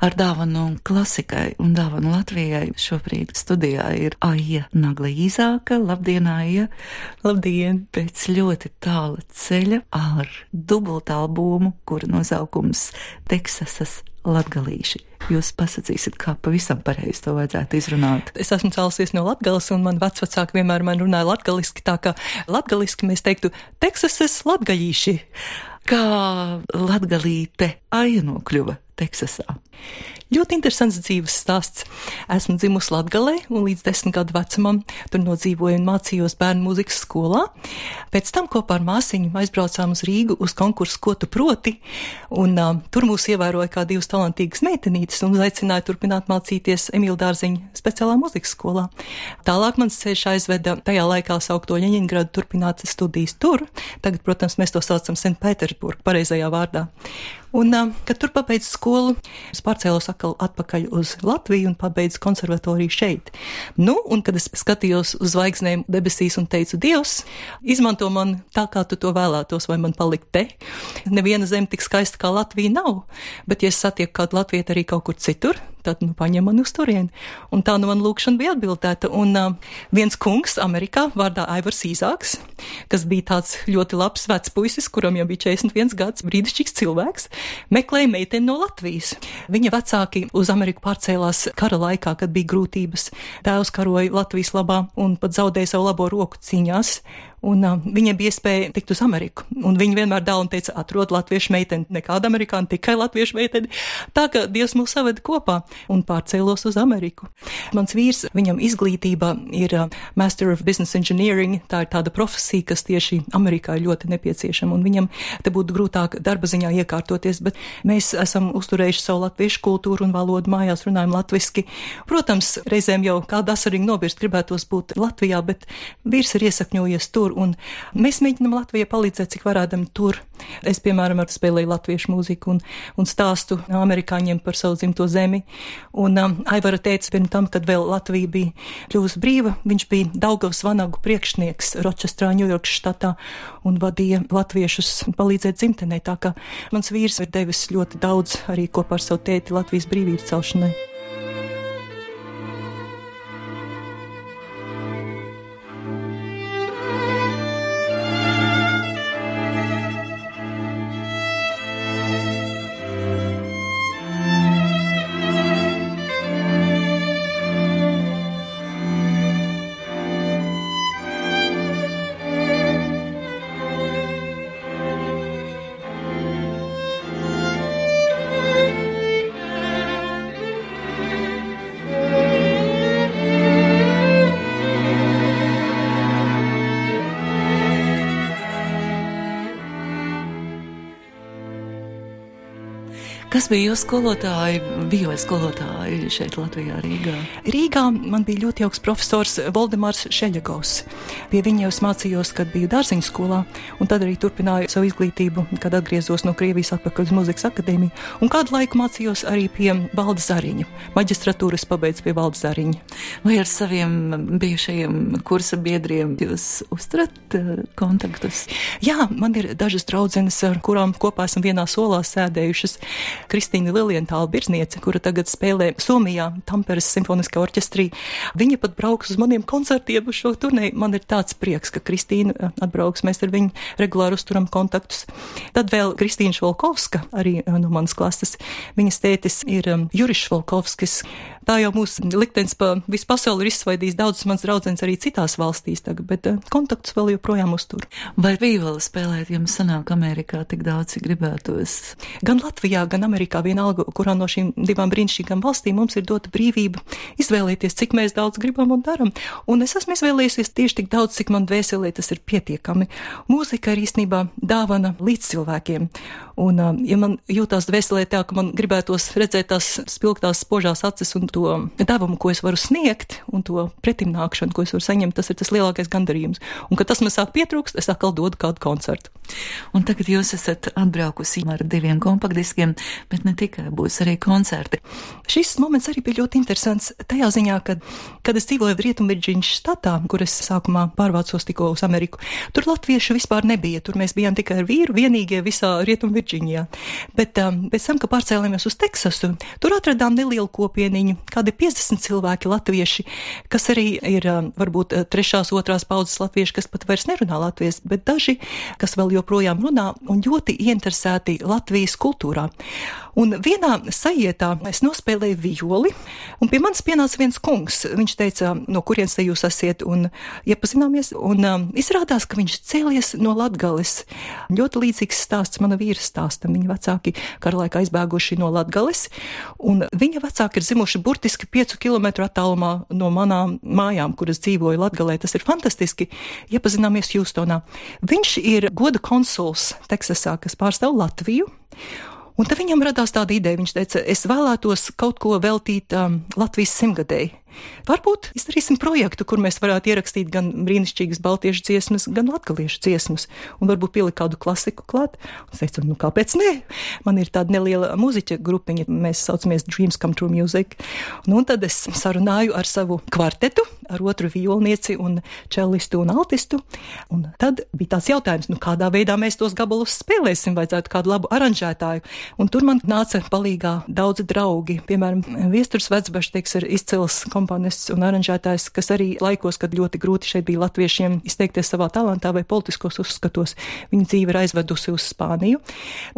Ar dāvanu klasikai un dāvanu Latvijai šobrīd studijā ir Aija Nagla Īzāka. Labdien, Aija! Labdien! Pēc ļoti tāla ceļa ar dubultalbumu, kura nosaukums Teksasas latgalīši. Jūs pasakīsiet, kā pavisam pareizi to vajadzētu izrunāt. Es esmu cēlusies no Latgales, un man vecvecāki vienmēr man runāja latgaliski, tā kā latgaliski mēs teiktu Teksasas latgalīši. Kā latgalīte aina nokļuva Teksasā? Ļoti interesants dzīves stāsts. Esmu dzimusi Latgalē un līdz desmit gadu vecumam tur nodzīvoju un mācījos bērnu mūzikas skolā. Pēc tam kopā ar māsiņu aizbraucām uz Rīgu uz konkursu Ko tu proti, un uh, tur mūs ievēroja kā divas talantīgas meitenītes un uzaicināja turpināt mācīties Emīļa Dārziņa speciālā mūzikas skolā. Tālāk mans ceļš aizveda tajā laikā saukto Ļeņingradu turpināt studijas tur. Tagad, protams, mēs to saucam Sanktpēterburgu pareizajā vārdā. Un, kad tur pabeidzu skolu, es pārcēlos atkal atpakaļ uz Latviju un pabeidzu konservatoriju šeit. Nu, un kad es skatījos uz zvaigznēm debesīs un teicu, Dievs, izmanto man tā, kā tu to vēlētos, vai man palikt te. Neviena zeme tik skaista kā Latvija nav, bet ja es satieku kādu latvieti arī kaut kur citur, tad nu, paņem mani uz turieni. Un tā nu man lūkšana bija atbildēta. Un uh, viens kungs Amerikā vārdā Aivars Īzāks, kas bija tāds ļoti labs vecs puisis, kuram jau bija 41 gads, brīnišķīgs cilvēks, meklēja meiteni no Latvijas. Viņa vecāki uz Ameriku pārcēlās kara laikā, kad bija grūtības. Tēvs karoja Latvijas labā un pat zaudēja savu labo roku cīņās Un uh, viņiem bija iespēja tikt uz Ameriku. Un viņi vienmēr dāvā un teica, atrod latviešu meiteni, nekāda amerikāņa, tikai latviešu meiteni. Tā ka Dievs mūs saveda kopā un pārcēlos uz Ameriku. Mans vīrs, viņam izglītība ir uh, Master of Business Engineering. Tā ir tāda profesija, kas tieši Amerikā ir ļoti nepieciešama. Un viņam te būtu grūtāk darba ziņā iekārtoties, bet mēs esam uzturējuši savu latviešu kultūru un valodu mājās, runājam latviski. Protams, reizēm jau kāda asarīgi nobirst gribētos būt Latvijā, bet vīrs ir iesakņojies tur tur. Un mēs mēģinām Latvijai palīdzēt, cik varēdam tur. Es, piemēram, spēlēju latviešu mūziku un, un stāstu amerikāņiem par savu dzimto zemi. Un um, Aivara teica, pirms tam, kad vēl Latvija bija kļuvusi brīva, viņš bija Daugavas vanagu priekšnieks Ročestrā, Ņujorkas štatā un vadīja latviešus palīdzēt dzimtenē. Tā kā mans vīrs ir devis ļoti daudz arī kopā ar savu tēti Latvijas brīvības celšanai. Kas bija jūsu skolotāji, bio skolotāji šeit Latvijā, Rīgā? Rīgā man bija ļoti jauks profesors Voldemārs Šeļagovs. Pie viņa jau mācījos, kad biju dārziņu skolā, un tad arī turpināju savu izglītību, kad atgriezos no Krievijas atpakaļ uz muzikas akadēmiju, un kādu laiku mācījos arī pie Valdes Zariņa. Maģistratūras pabeidzu pie Valdes Zariņa. Vai ar saviem bijušajiem kursa biedriem jūs uzturat uh, kontaktus? Jā, man ir dažas draudzenes, ar kurām kopā esam vienā solā sēdējušas. Kristīna Lilientāla Birzniece, kura tagad spēlē Somijā Tamperes simfoniskā orķestrī. Viņa pat brauks uz maniem koncertiem uz šo turnēju. Man ir tāds prieks, ka Kristīna eh, atbrauks, mēs ar viņu regulāri uzturam kontaktus. Tad vēl Kristīna Švolkovska, arī eh, no manas klases. Viņas tētis ir um, Juris Švolkovskis. Tā jau mūsu liktenis pa visu pasauli ir izsvaidījis daudzas mans draudzenes arī citās valstīs tagad, bet uh, kontaktus vēl joprojām uztur. Vai vīoli spēlēt jums sanāk Amerikā tik daudz, cik gribētos? Gan Latvijā, gan Amerikā vienalga, kurā no šīm divām brīnišķīgām valstīm mums ir dota brīvība izvēlēties, cik mēs daudz gribam un daram. Un es esmu izvēlējusies tieši tik daudz, cik man dvēselē tas ir pietiekami. Mūzika ir īstenībā dāvana līdz cilvēkiem. Un, ja man jūtās dvēselē tā, ka man gribētos redzēt tās spilgtās spožās acis un to devumu, ko es varu sniegt, un to pretimnākšanu, ko es varu saņemt, tas ir tas lielākais gandarījums. Un, kad tas man sāk pietrūkst, es atkal dodu kādu koncertu. Un tagad jūs esat atbraukusi ar diviem kompaktdiskiem bet ne tikai būs arī koncerti. Šis moments arī bija ļoti interesants tajā ziņā, ka, kad es dzīvoju Rietumvirģīnas štatā, kur es sākumā pārvācos tikko uz Ameriku, tur latviešu vispār nebija. Tur mēs bijām tikai ar vīru, vienīgie visā Rietumvirģīnijā. Bet um, pēc tam, kad pārcēlāmies uz Teksasu, tur atradām nelielu kopieniņu, kādi 50 cilvēki latvieši, kas arī ir um, varbūt uh, trešās, otrās paudzes latvieši, kas pat vairs nerunā latviešu, bet daži, kas vēl joprojām runā un ļoti ieinteresēti Latvijas kultūrā. Un vienā sajietā es nospēlēju violi, un pie manis pienāca viens kungs. Viņš teica, no kurienes te jūs esat, un iepazināmies, un um, izrādās, ka viņš cēlies no Latgales. Ļoti līdzīgs stāsts mana vīra stāstam. Viņa vecāki karalaika aizbēguši no Latgales, un viņa vecāki ir zimuši burtiski 5 km attālumā no manām mājām, kuras dzīvoju Latgalē. Tas ir fantastiski. Iepazināmies Hjūstonā. Viņš ir goda konsuls Teksasā, kas pārstāv Latviju. Un tad viņam radās tāda ideja. Viņš teica, es vēlētos kaut ko veltīt um, Latvijas simtgadēji. Varbūt izdarīsim projektu, kur mēs varētu ierakstīt gan brīnišķīgas baltiešu dziesmas, gan latgaliešu dziesmas, un varbūt pielikt kādu klasiku klāt. Es teicu, nu kāpēc ne? Man ir tāda neliela muziķa grupiņa, mēs saucamies Dreams Come True Music. Nu, un tad es sarunāju ar savu kvartetu, ar otru violnieci un čelistu un altistu. Un tad bija tāds jautājums, nu kādā veidā mēs tos gabalus spēlēsim, vajadzētu kādu labu aranžētāju. Un tur man nāca palīgā daudzi draugi. Piemēram, Viesturs Vecbašs, teiks, ir izcils komponists un aranžētājs, kas arī laikos, kad ļoti grūti šeit bija latviešiem izteikties savā talantā vai politiskos uzskatos, viņa dzīve ir aizvedusi uz Spāniju.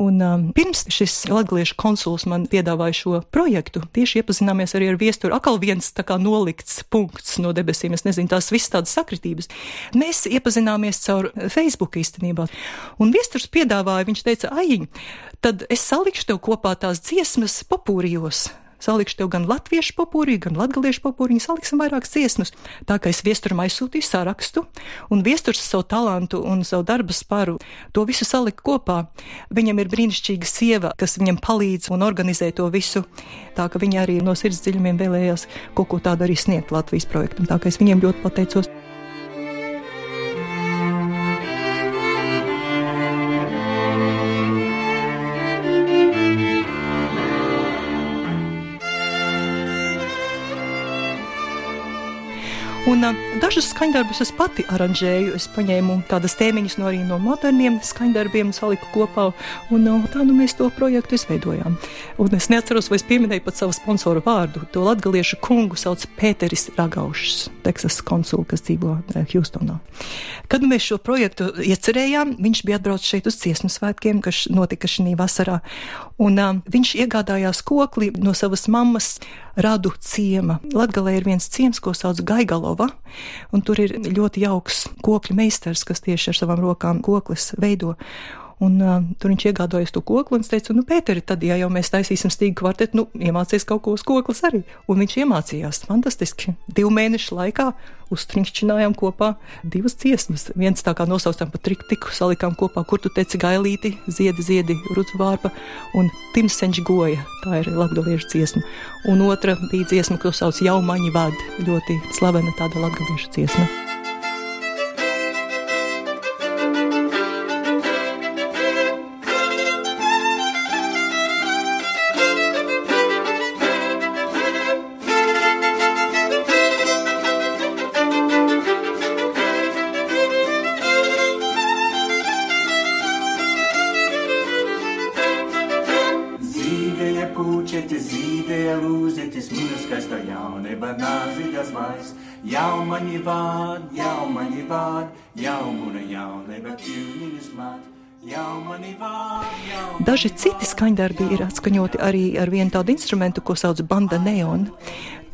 Un um, pirms šis latgaliešu konsuls man piedāvāja šo projektu, tieši iepazināmies arī ar viesturu. Akal viens tā kā nolikts punkts no debesīm, es nezinu, tās visas tādas sakritības. Mēs iepazināmies caur Facebook īstenībā. Un viesturs piedāvāja, viņš teica, aiņ, tad es salikšu tev kopā tās dziesmas papūrijos salikšu tev gan latviešu popūrī, gan latgaliešu popūrī, saliksim vairākas dziesmas. Tā kā es viesturam aizsūtīju sarakstu, un viesturs savu talantu un savu darbu spāru to visu salika kopā. Viņam ir brīnišķīga sieva, kas viņam palīdz un organizē to visu. Tā ka viņi arī no sirds dziļumiem vēlējās kaut ko tādu arī sniegt Latvijas projektam. Tā kā es viņiem ļoti pateicos. Dažus skaņdarbus es pati aranžēju. Es paņēmu kādas tēmiņas no arī no moderniem skaņdarbiem, saliku kopā, un uh, tā nu mēs to projektu izveidojām. Un es neatceros, vai es pieminēju pat savu sponsoru vārdu. To latgaliešu kungu sauc Pēteris Ragaušs, Teksas konsul, kas dzīvo Hjūstonā. Kad mēs šo projektu iecerējām, viņš bija atbraucis šeit uz ciesmu svētkiem, kas notika šī vasarā, un uh, viņš iegādājās kokli no savas mammas radu ciema. Latgalē ir viens ciems, ko sauc Gaigalova, un tur ir ļoti jauks kokļu meistars, kas tieši ar savām rokām koklis veido. Un, uh, tur viņš iegādājas to kokli un teica, nu, Pēteri, tad, ja jau mēs taisīsim stīgu kvartetu, nu, iemācies kaut ko uz koklis arī. Un viņš iemācījās fantastiski. Divu mēnešu laikā uztrinkšķinājām kopā divas dziesmas. Viens tā kā nosaucām pa triktiku, salikām kopā, kur tu teici gailīti, ziedi, ziedi, rudzu vārpa un timsenģi goja. Tā ir latgaliešu dziesma. Un otra bija dziesma, ko sauc Jaumaņi vad, ļoti slavena tāda latgaliešu dziesma. Mani vād, jau mani vād, jau muna jaunība kļūniņas māt. Daži citi skaņdarbi ir atskaņoti arī ar vienu tādu instrumentu, ko sauc banda neon.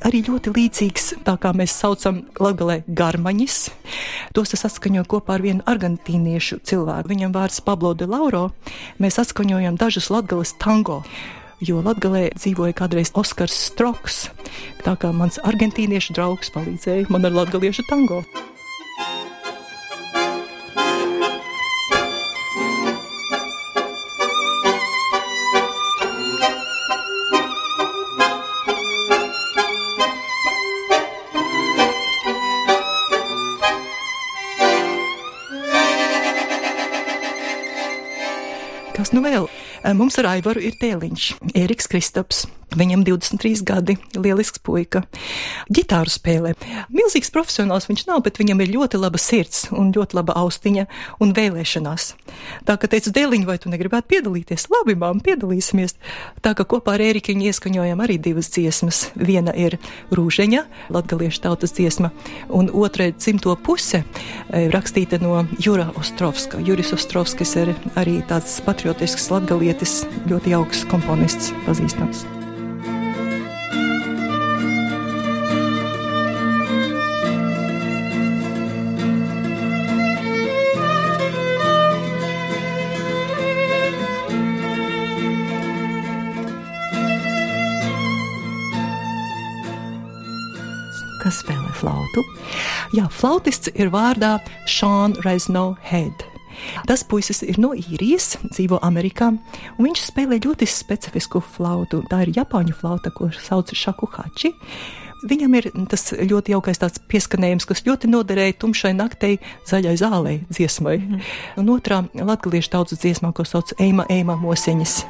Arī ļoti līdzīgs, tā kā mēs saucam latgalē garmaņas. Tos es atskaņoju kopā ar vienu argentīniešu cilvēku. Viņam vārds Pablo de Lauro. Mēs atskaņojam dažus latgales tango jo Latvijā dzīvoja kādreiz Oskars Stroks. Tā kā mans argentīniešu draugs palīdzēja man ar latviešu tango. Mums ar Aivaru ir tēliņš, Eriks Kristaps. Viņam 23 gadi, lielisks puika. Gitāru spēlē. Milzīgs profesionāls viņš nav, bet viņam ir ļoti laba sirds un ļoti laba austiņa un vēlēšanās. Tā kā teicu, dēliņ, vai tu negribētu piedalīties? Labi, mām, piedalīsimies. Tā kā kopā ar Ēriku ieskņojam arī divas dziesmas. Viena ir Rūžeņa, latgaliešu tautas dziesma, un otra ir Cimto puse, e, rakstīta no Jura Ostrovska. Juris Ostrovskis ir arī tāds patriotisks latgalietis, ļoti jauks komponists, pazīstams. Jā, flautists ir vārdā Sean Reisno Head. Tas puisis ir no īrijas, dzīvo Amerikā, un viņš spēlē ļoti specifisku flautu. Tā ir Japāņu flauta, ko sauc par šakuhači. Viņam ir tas ļoti jaukais pieskanējums, kas ļoti noderēja tumšai naktī, zaļai zālē dziesmai. Mm. Un otrā latviešu tautas dziesmā, ko sauc Eima, Eima Mosiņas.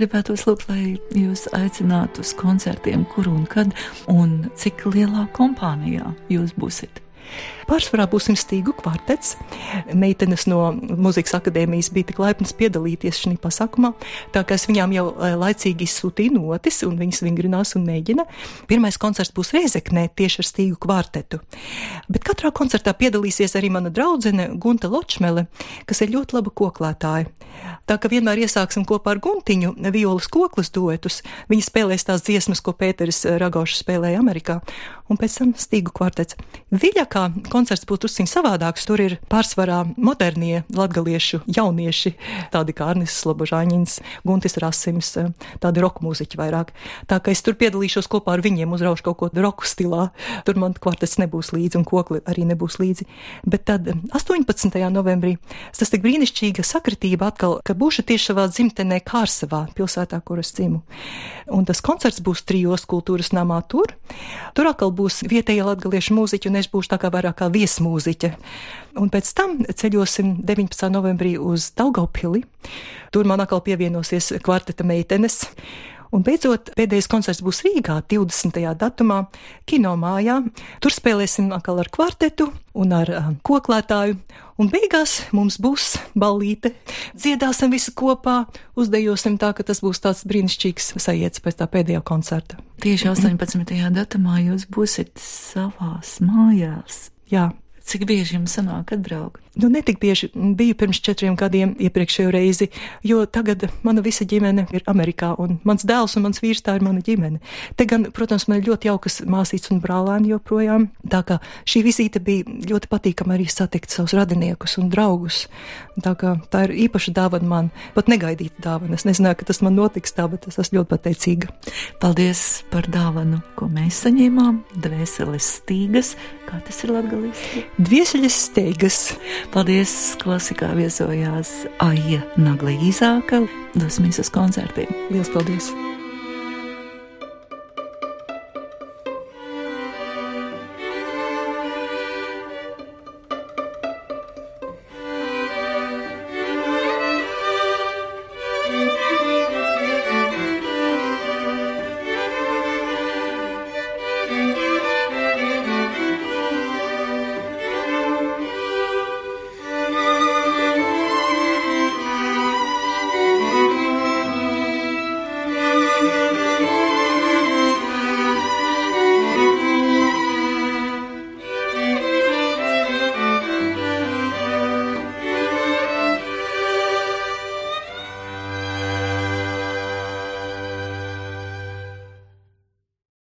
Gribētu lūgt, lai jūs aicinātu uz koncertiem, kur un kad, un cik lielā kompānijā jūs būsiet. Pārsvarā būsim stīgu kvartets. Meitenes no Mūzikas akadēmijas bija tik laipnas piedalīties šajā pasākumā, tā kā es viņām jau eh, laicīgi izsūtīju notis, un viņas vingrinās un mēģina. Pirmais koncerts būs Reizeknē tieši ar stīgu kvartetu. Bet katrā koncertā piedalīsies arī mana draudzene Gunta Ločmele, kas ir ļoti laba koklētāja. Tā kā vienmēr iesāksim kopā ar Guntiņu violas koklas duetus, viņa spēlēs tās dziesmas, ko Pēteris Ragošs spēlēja Amerikā, un pēc tam stīgu kvartets. Viļakā koncerts būtu uzsiņ savādāks, tur ir pārsvarā modernie latgaliešu jaunieši, tādi kā Arnis Slobožāņins, Guntis Rasims, tādi roka mūziķi vairāk. Tā kā es tur piedalīšos kopā ar viņiem, uzraušu kaut ko roku stilā, tur man kvartets nebūs līdzi un kokli arī nebūs līdzi. Bet tad 18. novembrī tas tik brīnišķīga sakritība atkal, ka būšu tieši savā dzimtenē Kārsavā, pilsētā, kur es dzimu. Un tas koncerts būs trijos kultūras namā tur. Tur atkal būs vietējie latgaliešu mūziķi, un es būšu tā kā vairāk kā viesmūziķe. Un pēc tam ceļosim 19. novembrī uz Daugaupili. Tur man atkal pievienosies kvarteta meitenes. Un beidzot, pēdējais koncerts būs Rīgā 20. datumā, kino mājā. Tur spēlēsim atkal ar kvartetu un ar uh, koklētāju. Un beigās mums būs ballīte. Dziedāsim visi kopā, uzdejosim tā, ka tas būs tāds brīnišķīgs sajiets pēc tā pēdējā koncerta. Tieši 18. datumā jūs būsiet savās mājās. Jā. Cik bieži jums sanāk atbraukt? Nu, netik bieži biju pirms četriem gadiem iepriekšējo reizi, jo tagad mana visa ģimene ir Amerikā, un mans dēls un mans vīrs tā ir mana ģimene. Te gan, protams, man ir ļoti jaukas māsītes un brālēni joprojām, tā kā šī vizīte bija ļoti patīkama arī satikt savus radiniekus un draugus. Tā kā tā ir īpaša dāvana man, pat negaidīta dāvana. Es nezināju, ka tas man notiks tā, bet es esmu ļoti pateicīga. Paldies par dāvanu, ko mēs saņēmām. Dvēseles stīgas, kā tas ir latgalīski? Dvēseles steigas. Paldies, klasikā viesojās Aija Nagla Īzāka. Dosimies uz koncertiem. Lielas paldies!